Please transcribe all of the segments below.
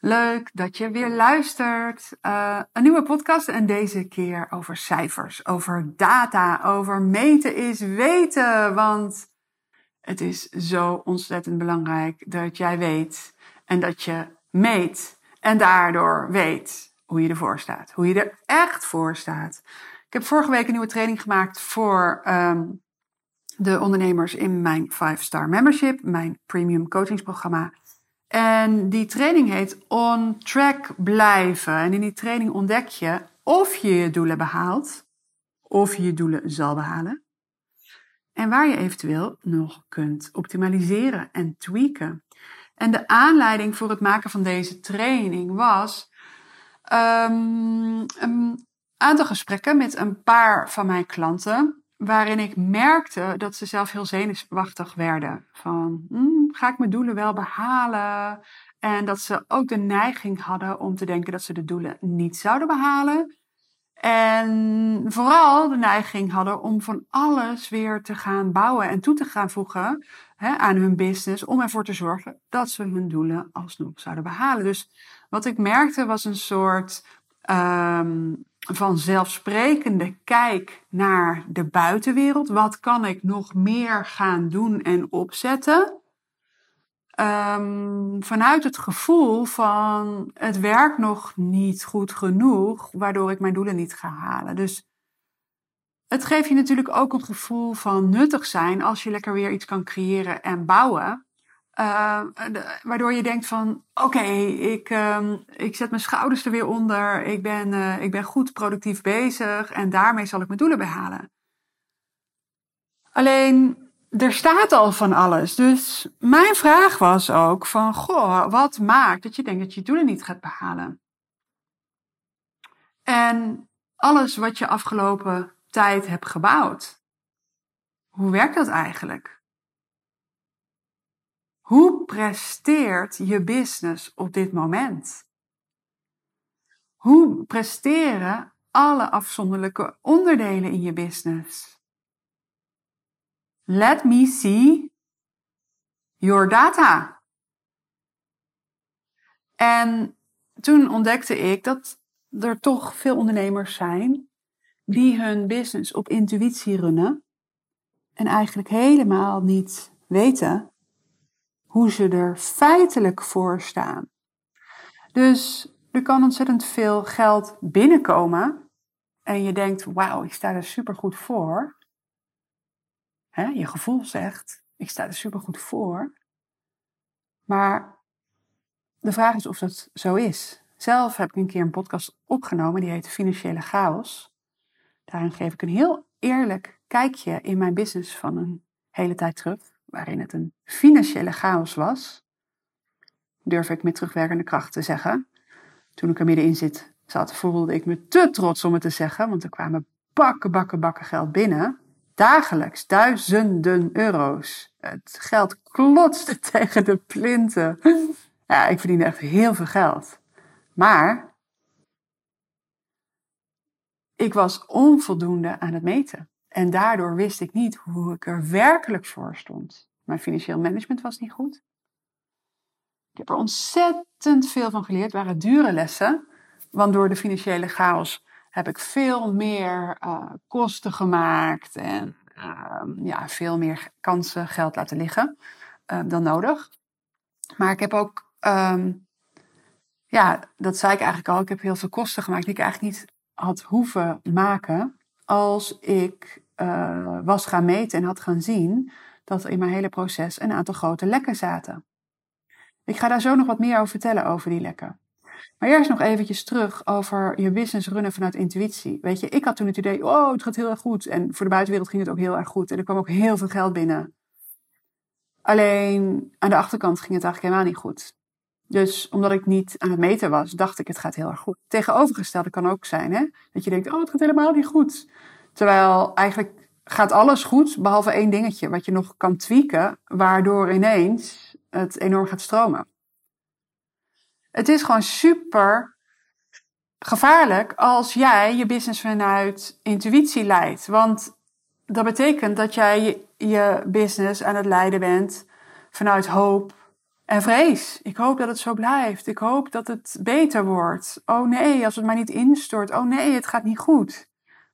Leuk dat je weer luistert. Uh, een nieuwe podcast en deze keer over cijfers, over data, over meten is weten. Want het is zo ontzettend belangrijk dat jij weet en dat je meet en daardoor weet hoe je ervoor staat. Hoe je er echt voor staat. Ik heb vorige week een nieuwe training gemaakt voor um, de ondernemers in mijn 5-star membership, mijn premium coachingsprogramma. En die training heet On Track Blijven. En in die training ontdek je of je je doelen behaalt, of je je doelen zal behalen. En waar je eventueel nog kunt optimaliseren en tweaken. En de aanleiding voor het maken van deze training was um, een aantal gesprekken met een paar van mijn klanten. Waarin ik merkte dat ze zelf heel zenuwachtig werden. Van, hmm, ga ik mijn doelen wel behalen? En dat ze ook de neiging hadden om te denken dat ze de doelen niet zouden behalen. En vooral de neiging hadden om van alles weer te gaan bouwen en toe te gaan voegen hè, aan hun business. Om ervoor te zorgen dat ze hun doelen alsnog zouden behalen. Dus wat ik merkte was een soort um, vanzelfsprekende kijk naar de buitenwereld. Wat kan ik nog meer gaan doen en opzetten? Um, vanuit het gevoel van het werkt nog niet goed genoeg, waardoor ik mijn doelen niet ga halen. Dus het geeft je natuurlijk ook een gevoel van nuttig zijn als je lekker weer iets kan creëren en bouwen. Uh, waardoor je denkt van oké, ik, uh, ik zet mijn schouders er weer onder. Ik ben, uh, ik ben goed productief bezig en daarmee zal ik mijn doelen behalen. Alleen er staat al van alles. Dus mijn vraag was ook van goh, wat maakt dat je denkt dat je doelen niet gaat behalen? En alles wat je afgelopen tijd hebt gebouwd. Hoe werkt dat eigenlijk? Hoe presteert je business op dit moment? Hoe presteren alle afzonderlijke onderdelen in je business? Let me see your data. En toen ontdekte ik dat er toch veel ondernemers zijn die hun business op intuïtie runnen en eigenlijk helemaal niet weten hoe ze er feitelijk voor staan. Dus er kan ontzettend veel geld binnenkomen en je denkt, wauw, ik sta er supergoed voor. je gevoel zegt, ik sta er supergoed voor. Maar de vraag is of dat zo is. Zelf heb ik een keer een podcast opgenomen, die heet Financiële Chaos. Daarin geef ik een heel eerlijk kijkje in mijn business van een hele tijd terug waarin het een financiële chaos was, durf ik met terugwerkende kracht te zeggen. Toen ik er middenin zit, zat, voelde ik me te trots om het te zeggen, want er kwamen bakken, bakken, bakken geld binnen. Dagelijks duizenden euro's. Het geld klotste tegen de plinten. Ja, ik verdiende echt heel veel geld. Maar ik was onvoldoende aan het meten. En daardoor wist ik niet hoe ik er werkelijk voor stond. Mijn financieel management was niet goed. Ik heb er ontzettend veel van geleerd. Het waren dure lessen. Want door de financiële chaos heb ik veel meer uh, kosten gemaakt. En uh, ja, veel meer kansen, geld laten liggen uh, dan nodig. Maar ik heb ook, um, ja, dat zei ik eigenlijk al. Ik heb heel veel kosten gemaakt die ik eigenlijk niet had hoeven maken als ik uh, was gaan meten en had gaan zien dat er in mijn hele proces een aantal grote lekken zaten. Ik ga daar zo nog wat meer over vertellen over die lekken. Maar eerst nog eventjes terug over je business runnen vanuit intuïtie. Weet je, ik had toen het idee, oh, het gaat heel erg goed. En voor de buitenwereld ging het ook heel erg goed. En er kwam ook heel veel geld binnen. Alleen aan de achterkant ging het eigenlijk helemaal niet goed. Dus omdat ik niet aan het meten was, dacht ik het gaat heel erg goed. Tegenovergestelde kan ook zijn, hè? dat je denkt, oh het gaat helemaal niet goed. Terwijl eigenlijk gaat alles goed, behalve één dingetje wat je nog kan tweaken, waardoor ineens het enorm gaat stromen. Het is gewoon super gevaarlijk als jij je business vanuit intuïtie leidt. Want dat betekent dat jij je business aan het leiden bent vanuit hoop en vrees. Ik hoop dat het zo blijft. Ik hoop dat het beter wordt. Oh nee, als het maar niet instort. Oh nee, het gaat niet goed.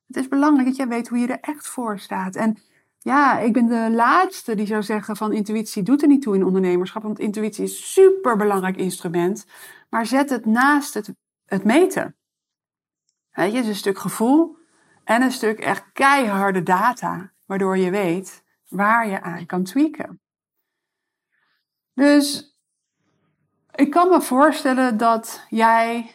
Het is belangrijk dat jij weet hoe je er echt voor staat. En ja, ik ben de laatste die zou zeggen van intuïtie doet er niet toe in ondernemerschap. Want intuïtie is een super belangrijk instrument. Maar zet het naast het, het meten. Weet je, het is een stuk gevoel en een stuk echt keiharde data. Waardoor je weet waar je aan kan tweaken. Dus ik kan me voorstellen dat jij,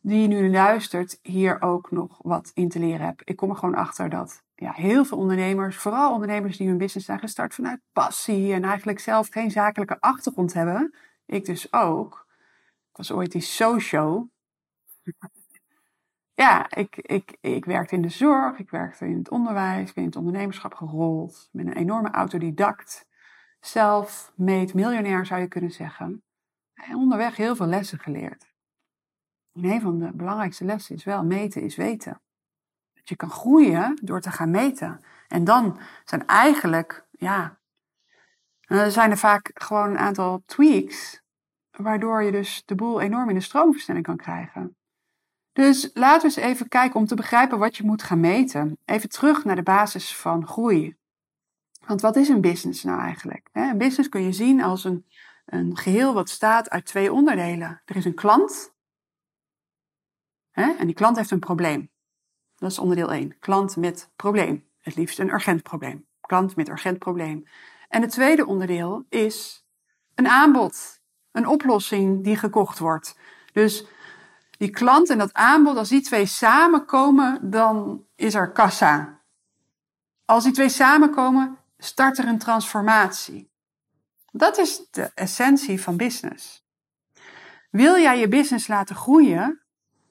die nu luistert, hier ook nog wat in te leren hebt. Ik kom er gewoon achter dat ja, heel veel ondernemers, vooral ondernemers die hun business zijn gestart vanuit passie en eigenlijk zelf geen zakelijke achtergrond hebben. Ik dus ook. Ik was ooit die socio. ja, ik, ik, ik werkte in de zorg, ik werkte in het onderwijs, ik ben in het ondernemerschap gerold. Ik ben een enorme autodidact. Zelf-made miljonair zou je kunnen zeggen. En onderweg heel veel lessen geleerd. En een van de belangrijkste lessen is wel meten is weten. Dat je kan groeien door te gaan meten. En dan zijn eigenlijk, ja, er zijn er vaak gewoon een aantal tweaks, waardoor je dus de boel enorm in de stroomversnelling kan krijgen. Dus laten we eens even kijken om te begrijpen wat je moet gaan meten. Even terug naar de basis van groei. Want wat is een business nou eigenlijk? Een business kun je zien als een, een geheel wat staat uit twee onderdelen. Er is een klant. En die klant heeft een probleem. Dat is onderdeel 1. Klant met probleem. Het liefst een urgent probleem. Klant met urgent probleem. En het tweede onderdeel is een aanbod. Een oplossing die gekocht wordt. Dus die klant en dat aanbod, als die twee samenkomen, dan is er kassa. Als die twee samenkomen, start er een transformatie. Dat is de essentie van business. Wil jij je business laten groeien,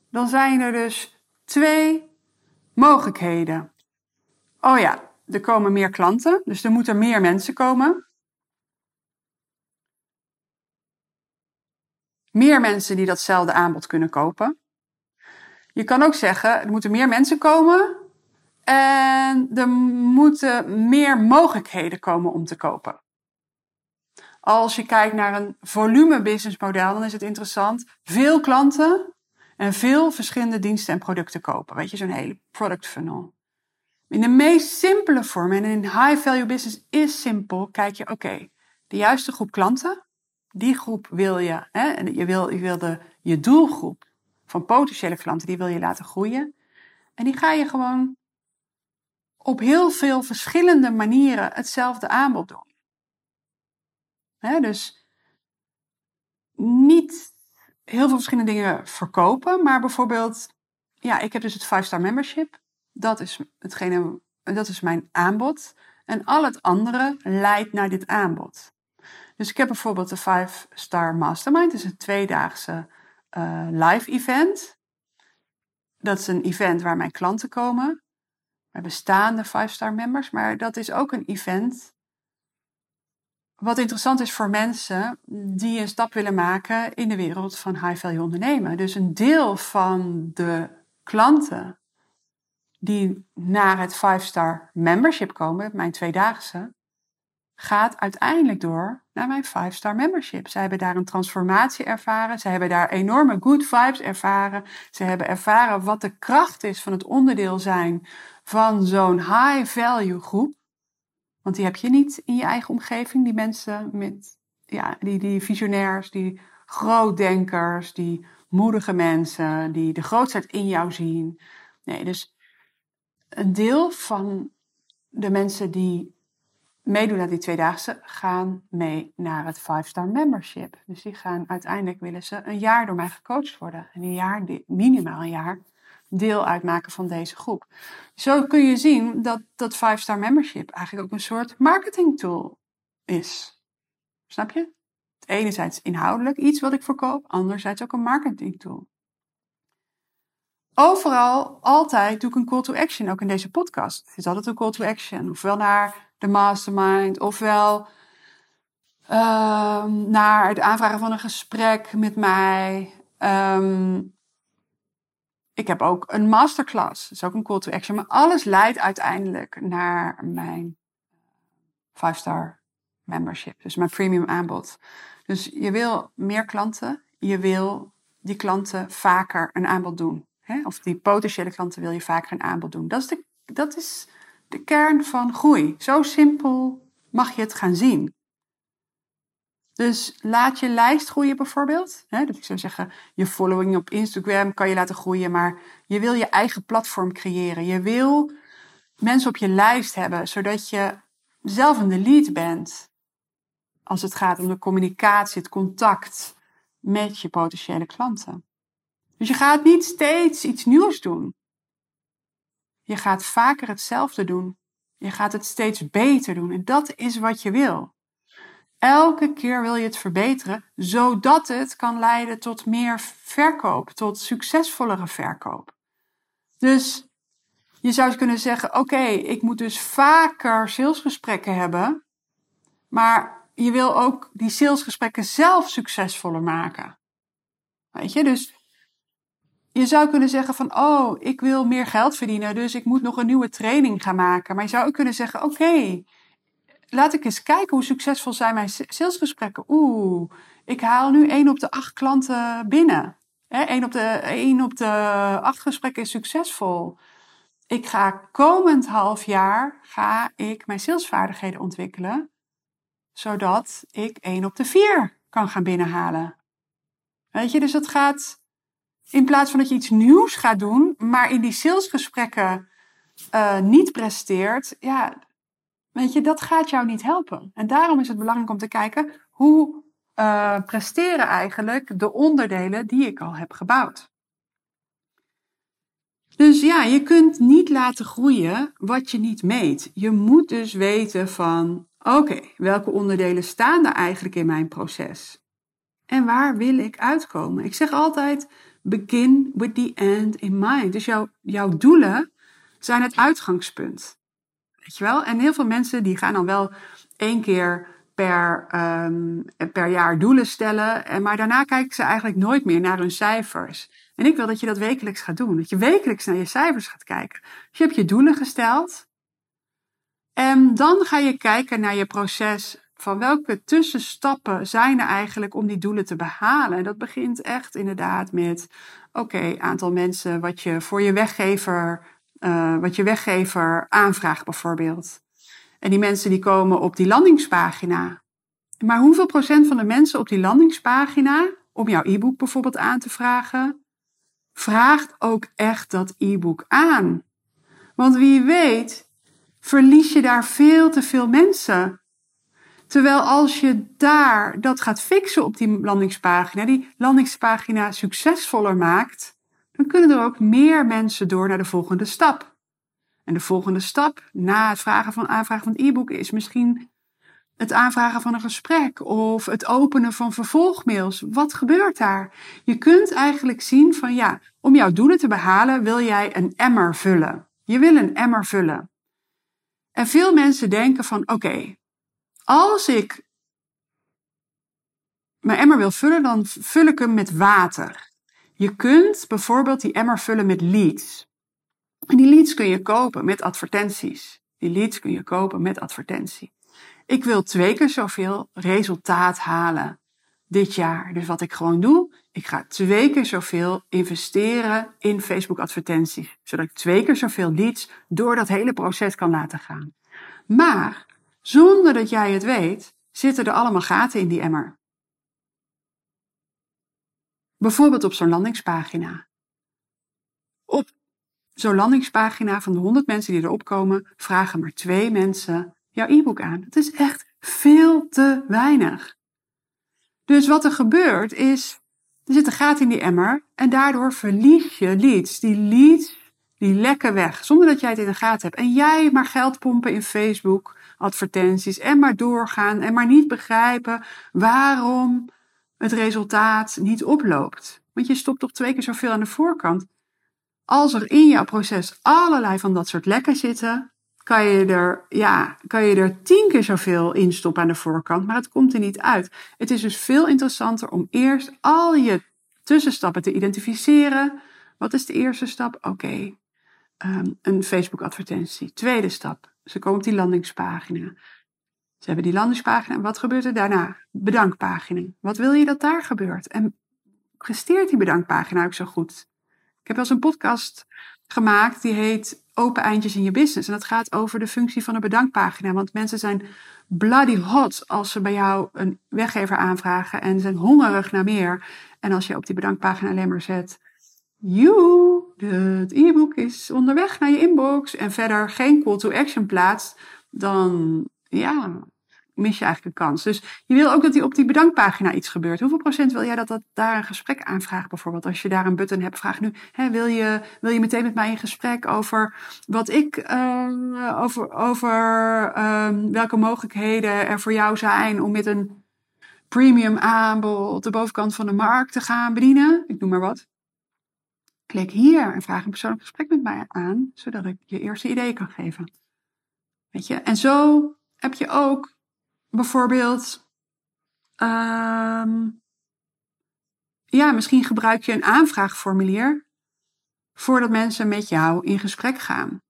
dan zijn er dus twee mogelijkheden. Oh ja, er komen meer klanten, dus er moeten meer mensen komen. Meer mensen die datzelfde aanbod kunnen kopen. Je kan ook zeggen, er moeten meer mensen komen en er moeten meer mogelijkheden komen om te kopen. Als je kijkt naar een volume businessmodel, dan is het interessant. Veel klanten en veel verschillende diensten en producten kopen. Weet je, zo'n hele product funnel. In de meest simpele vorm en in high value business is simpel. Kijk je, oké, de juiste groep klanten, die groep wil je, hè, en je wil, je wil de, je doelgroep van potentiële klanten, die wil je laten groeien. En die ga je gewoon op heel veel verschillende manieren hetzelfde aanbod doen. dus niet heel veel verschillende dingen verkopen, maar bijvoorbeeld, ja, ik heb dus het 5-star membership. Dat is, hetgene, dat is mijn aanbod. En al het andere leidt naar dit aanbod. Dus ik heb bijvoorbeeld de 5-star mastermind. Dat is een tweedaagse uh, live event. Dat is een event waar mijn klanten komen hebben bestaande 5-star members. Maar dat is ook een event wat interessant is voor mensen die een stap willen maken in de wereld van high-value ondernemen. Dus een deel van de klanten die naar het 5-star membership komen, mijn tweedaagse, gaat uiteindelijk door naar mijn 5-star membership. Ze hebben daar een transformatie ervaren. Ze hebben daar enorme good vibes ervaren. Ze hebben ervaren wat de kracht is van het onderdeel zijn van zo'n high value groep. Want die heb je niet in je eigen omgeving. Die mensen met, ja, die, die visionairs, die grootdenkers, die moedige mensen, die de grootheid in jou zien. Nee, dus een deel van de mensen die meedoen aan die tweedaagse gaan mee naar het 5-star membership. Dus die gaan uiteindelijk willen ze een jaar door mij gecoacht worden. En een jaar, minimaal een jaar, deel uitmaken van deze groep. Zo kun je zien dat dat 5-star membership eigenlijk ook een soort marketing tool is. Snap je? enerzijds inhoudelijk iets wat ik verkoop, anderzijds ook een marketing tool. Overal, altijd doe ik een call to action, ook in deze podcast. Het is altijd een call to action. Ofwel naar de mastermind, ofwel um, naar het aanvragen van een gesprek met mij. Um, ik heb ook een masterclass, dat is ook een call to action. Maar alles leidt uiteindelijk naar mijn 5-star membership, dus mijn premium aanbod. Dus je wil meer klanten, je wil die klanten vaker een aanbod doen. Hè? Of die potentiële klanten wil je vaker een aanbod doen. Dat is, de, dat is de kern van groei. Zo simpel mag je het gaan zien. Dus laat je lijst groeien bijvoorbeeld. Dat ik zou zeggen, je following op Instagram kan je laten groeien, maar je wil je eigen platform creëren. Je wil mensen op je lijst hebben, zodat je zelf de lead bent. Als het gaat om de communicatie, het contact met je potentiële klanten. Dus je gaat niet steeds iets nieuws doen. Je gaat vaker hetzelfde doen. Je gaat het steeds beter doen. En dat is wat je wil. Elke keer wil je het verbeteren, zodat het kan leiden tot meer verkoop, tot succesvollere verkoop. Dus je zou kunnen zeggen: Oké, ik moet dus vaker salesgesprekken hebben, maar je wil ook die salesgesprekken zelf succesvoller maken. Weet je, dus je zou kunnen zeggen van, oh, ik wil meer geld verdienen, dus ik moet nog een nieuwe training gaan maken. Maar je zou ook kunnen zeggen, oké, laat ik eens kijken hoe succesvol zijn mijn salesgesprekken. Oeh, ik haal nu één op de acht klanten binnen. Eén op de, op de acht gesprekken is succesvol. Ik ga komend half jaar ga ik mijn salesvaardigheden ontwikkelen, zodat ik één op de vier kan gaan binnenhalen. Weet je, dus het gaat in plaats van dat je iets nieuws gaat doen, maar in die salesgesprekken uh, niet presteert, ja, weet je, dat gaat jou niet helpen. En daarom is het belangrijk om te kijken hoe uh, presteren eigenlijk de onderdelen die ik al heb gebouwd. Dus ja, je kunt niet laten groeien wat je niet meet. Je moet dus weten van, oké, welke onderdelen staan er eigenlijk in mijn proces? En waar wil ik uitkomen? Ik zeg altijd, begin with the end in mind. Dus jouw, jouw doelen zijn het uitgangspunt. Weet je wel? En heel veel mensen die gaan dan wel één keer per, um, per jaar doelen stellen. Maar daarna kijken ze eigenlijk nooit meer naar hun cijfers. En ik wil dat je dat wekelijks gaat doen. Dat je wekelijks naar je cijfers gaat kijken. Dus je hebt je doelen gesteld. En dan ga je kijken naar je proces van welke tussenstappen zijn er eigenlijk om die doelen te behalen. En dat begint echt inderdaad met, oké, aantal mensen wat je voor je weggever, uh, wat je weggever aanvraagt bijvoorbeeld. En die mensen die komen op die landingspagina. Maar hoeveel procent van de mensen op die landingspagina, om jouw e-book bijvoorbeeld aan te vragen, vraagt ook echt dat e-book aan? Want wie weet, verlies je daar veel te veel mensen Terwijl als je daar dat gaat fixen op die landingspagina, die landingspagina succesvoller maakt, dan kunnen er ook meer mensen door naar de volgende stap. En de volgende stap na het vragen van aanvragen van het e-book is misschien het aanvragen van een gesprek of het openen van vervolgmails. Wat gebeurt daar? Je kunt eigenlijk zien van ja, om jouw doelen te behalen wil jij een emmer vullen. Je wil een emmer vullen. En veel mensen denken van oké, als ik mijn emmer wil vullen, dan vul ik hem met water. Je kunt bijvoorbeeld die emmer vullen met leads. En die leads kun je kopen met advertenties. Die leads kun je kopen met advertentie. Ik wil twee keer zoveel resultaat halen dit jaar. Dus wat ik gewoon doe, ik ga twee keer zoveel investeren in Facebook advertenties. Zodat ik twee keer zoveel leads door dat hele proces kan laten gaan. Maar zonder dat jij het weet, zitten er allemaal gaten in die emmer. Bijvoorbeeld op zo'n landingspagina. Op zo'n landingspagina van de 100 mensen die erop komen, vragen maar twee mensen jouw e-book aan. Het is echt veel te weinig. Dus wat er gebeurt is, er zit een gat in die emmer en daardoor verlies je leads. Die leads Die lekken weg, zonder dat jij het in de gaten hebt. En jij maar geld pompen in Facebook, advertenties en maar doorgaan en maar niet begrijpen waarom het resultaat niet oploopt. Want je stopt toch twee keer zoveel aan de voorkant. Als er in jouw proces allerlei van dat soort lekken zitten, kan je er, ja, kan je er tien keer zoveel in stoppen aan de voorkant, maar het komt er niet uit. Het is dus veel interessanter om eerst al je tussenstappen te identificeren. Wat is de eerste stap? Oké, ehm, een Facebook-advertentie. Tweede stap, ze komen op die landingspagina. Ze hebben die landingspagina. Wat gebeurt er daarna? Bedankpagina. Wat wil je dat daar gebeurt? En presteert die bedankpagina ook zo goed? Ik heb wel eens een podcast gemaakt die heet Open eindjes in je business. En dat gaat over de functie van een bedankpagina. Want mensen zijn bloody hot als ze bij jou een weggever aanvragen en zijn hongerig naar meer. En als je op die bedankpagina alleen maar zet, you, het e-book is onderweg naar je inbox en verder geen call to action plaatst, dan ja, mis je eigenlijk een kans. Dus je wil ook dat die op die bedankpagina iets gebeurt. Hoeveel procent wil jij dat, dat daar een gesprek aanvraagt bijvoorbeeld? Als je daar een button hebt, vraag nu, hè, wil, je, wil je meteen met mij in gesprek over wat ik, uh, over, over uh, welke mogelijkheden er voor jou zijn om met een premium aanbod de bovenkant van de markt te gaan bedienen? Ik noem maar wat. Klik hier en vraag een persoonlijk gesprek met mij aan, zodat ik je eerste ideeën kan geven. Weet je? En zo heb je ook bijvoorbeeld, um, ja, misschien gebruik je een aanvraagformulier voordat mensen met jou in gesprek gaan.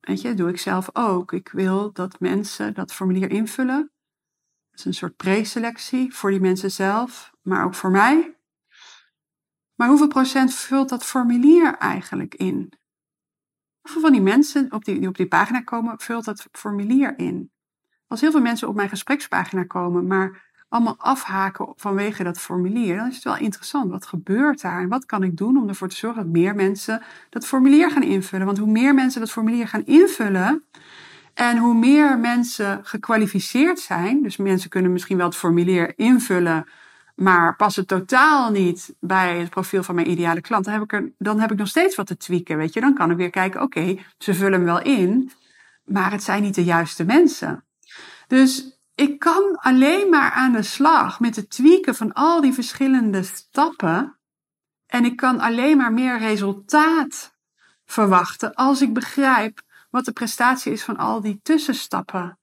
Weet je, dat doe ik zelf ook. Ik wil dat mensen dat formulier invullen. Dat is een soort preselectie voor die mensen zelf, maar ook voor mij. Maar hoeveel procent vult dat formulier eigenlijk in? Hoeveel van die mensen op die, die op die pagina komen, vult dat formulier in? Als heel veel mensen op mijn gesprekspagina komen, maar allemaal afhaken vanwege dat formulier, dan is het wel interessant. Wat gebeurt daar en wat kan ik doen om ervoor te zorgen dat meer mensen dat formulier gaan invullen? Want hoe meer mensen dat formulier gaan invullen en hoe meer mensen gekwalificeerd zijn, dus mensen kunnen misschien wel het formulier invullen, maar passen totaal niet bij het profiel van mijn ideale klant, dan heb ik, er, dan heb ik nog steeds wat te tweaken. Weet je? Dan kan ik weer kijken, oké, ze vullen hem wel in, maar het zijn niet de juiste mensen. Dus ik kan alleen maar aan de slag met het tweaken van al die verschillende stappen. En ik kan alleen maar meer resultaat verwachten als ik begrijp wat de prestatie is van al die tussenstappen.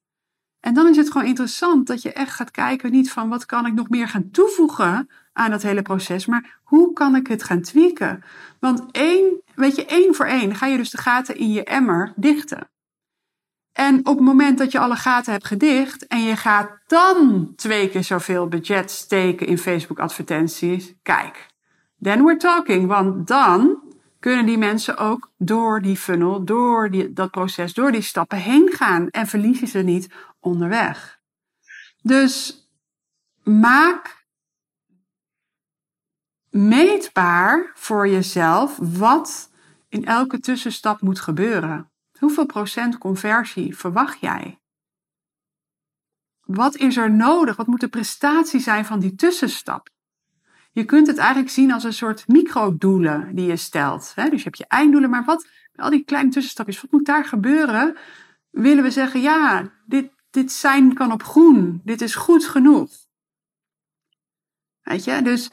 En dan is het gewoon interessant dat je echt gaat kijken niet van wat kan ik nog meer gaan toevoegen aan dat hele proces, maar hoe kan ik het gaan tweaken? Want één, weet je, één voor één ga je dus de gaten in je emmer dichten. En op het moment dat je alle gaten hebt gedicht en je gaat dan twee keer zoveel budget steken in Facebook advertenties, kijk, then we're talking. Want dan kunnen die mensen ook door die funnel, door die, dat proces, door die stappen heen gaan en verliezen ze niet onderweg. Dus maak meetbaar voor jezelf wat in elke tussenstap moet gebeuren. Hoeveel procent conversie verwacht jij? Wat is er nodig? Wat moet de prestatie zijn van die tussenstap? Je kunt het eigenlijk zien als een soort microdoelen die je stelt. Dus je hebt je einddoelen, maar wat, al die kleine tussenstapjes, wat moet daar gebeuren? Willen we zeggen, ja, dit, dit zijn kan op groen, dit is goed genoeg. Weet je, dus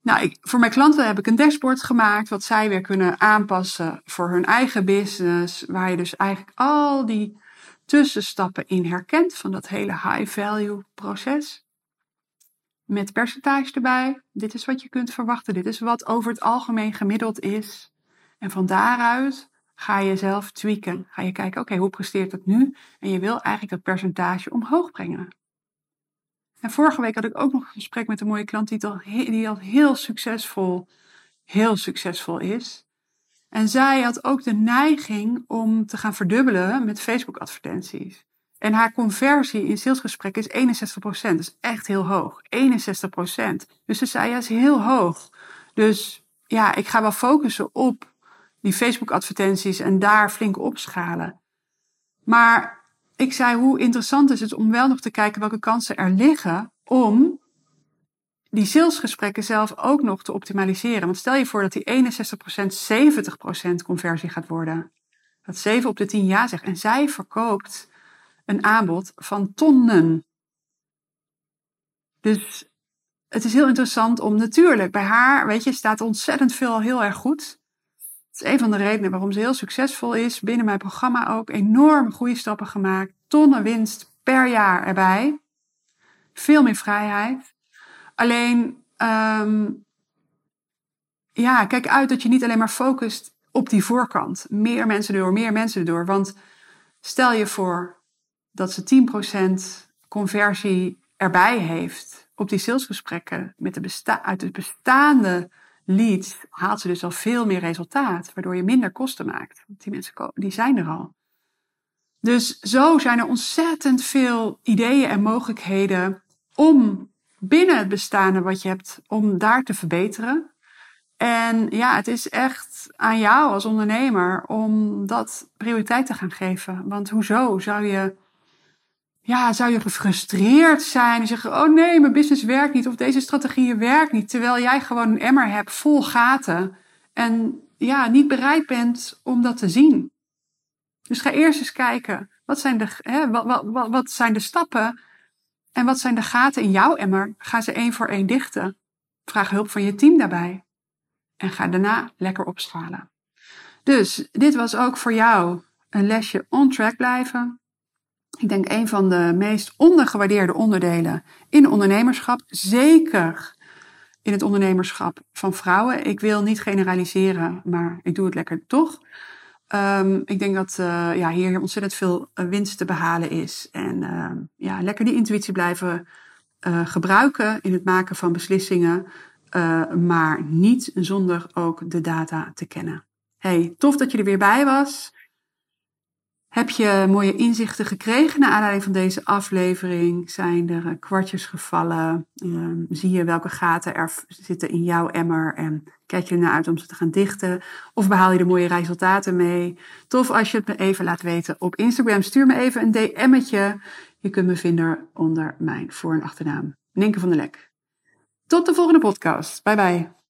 nou, ik, voor mijn klanten heb ik een dashboard gemaakt, wat zij weer kunnen aanpassen voor hun eigen business, waar je dus eigenlijk al die tussenstappen in herkent van dat hele high-value proces. Met percentage erbij. Dit is wat je kunt verwachten. Dit is wat over het algemeen gemiddeld is. En van daaruit ga je zelf tweaken. Ga je kijken, oké, hoe presteert het nu? En je wil eigenlijk dat percentage omhoog brengen. En vorige week had ik ook nog een gesprek met een mooie klant die al, die heel succesvol, heel succesvol is. En zij had ook de neiging om te gaan verdubbelen met Facebook advertenties. En haar conversie in salesgesprekken is 61%. Dat is echt heel hoog. 61%. Dus ze zei, ja, is heel hoog. Dus ja, ik ga wel focussen op die Facebook advertenties en daar flink opschalen. Maar ik zei, hoe interessant is het om wel nog te kijken welke kansen er liggen om die salesgesprekken zelf ook nog te optimaliseren. Want stel je voor dat die 61% 70% conversie gaat worden. Dat 7 op de 10 ja zegt. En zij verkoopt een aanbod van tonnen. Dus het is heel interessant om natuurlijk, bij haar, weet je, staat ontzettend veel heel erg goed. Het is een van de redenen waarom ze heel succesvol is. Binnen mijn programma ook enorme goede stappen gemaakt. Tonnen winst per jaar erbij. Veel meer vrijheid. Alleen, um, ja, kijk uit dat je niet alleen maar focust op die voorkant. Meer mensen door, meer mensen door. Want stel je voor dat ze 10% conversie erbij heeft op die salesgesprekken met de besta uit de bestaande leads, haalt ze dus al veel meer resultaat, waardoor je minder kosten maakt. Want die mensen die zijn er al. Dus zo zijn er ontzettend veel ideeën en mogelijkheden om binnen het bestaande wat je hebt, om daar te verbeteren. En ja, het is echt aan jou als ondernemer om dat prioriteit te gaan geven. Want hoezo zou je, ja, zou je gefrustreerd zijn en zeggen: Oh nee, mijn business werkt niet of deze strategie werkt niet. Terwijl jij gewoon een emmer hebt vol gaten en ja, niet bereid bent om dat te zien. Dus ga eerst eens kijken: wat zijn de, hè, wat, wat, wat, wat zijn de stappen en wat zijn de gaten in jouw emmer? Ga ze één voor één dichten. Vraag hulp van je team daarbij. En ga daarna lekker opschalen. Dus dit was ook voor jou een lesje on track blijven. Ik denk een van de meest ondergewaardeerde onderdelen in ondernemerschap. Zeker in het ondernemerschap van vrouwen. Ik wil niet generaliseren, maar ik doe het lekker toch. Um, ik denk dat uh, ja, hier ontzettend veel eh, winst te behalen is. En uh, ja, lekker die intuïtie blijven uh, gebruiken in het maken van beslissingen. maar niet zonder ook de data te kennen. Hey, tof dat je er weer bij was. Heb je mooie inzichten gekregen naar aanleiding van deze aflevering? Zijn er kwartjes gevallen? Um, zie je welke gaten er zitten in jouw emmer en kijk je ernaar uit om ze te gaan dichten? Of behaal je er mooie resultaten mee? Tof als je het me even laat weten op Instagram. Stuur me even een DM'tje. Je kunt me vinden onder mijn voor- en achternaam. Ninke van der Lek. Tot de volgende podcast. Bye bye.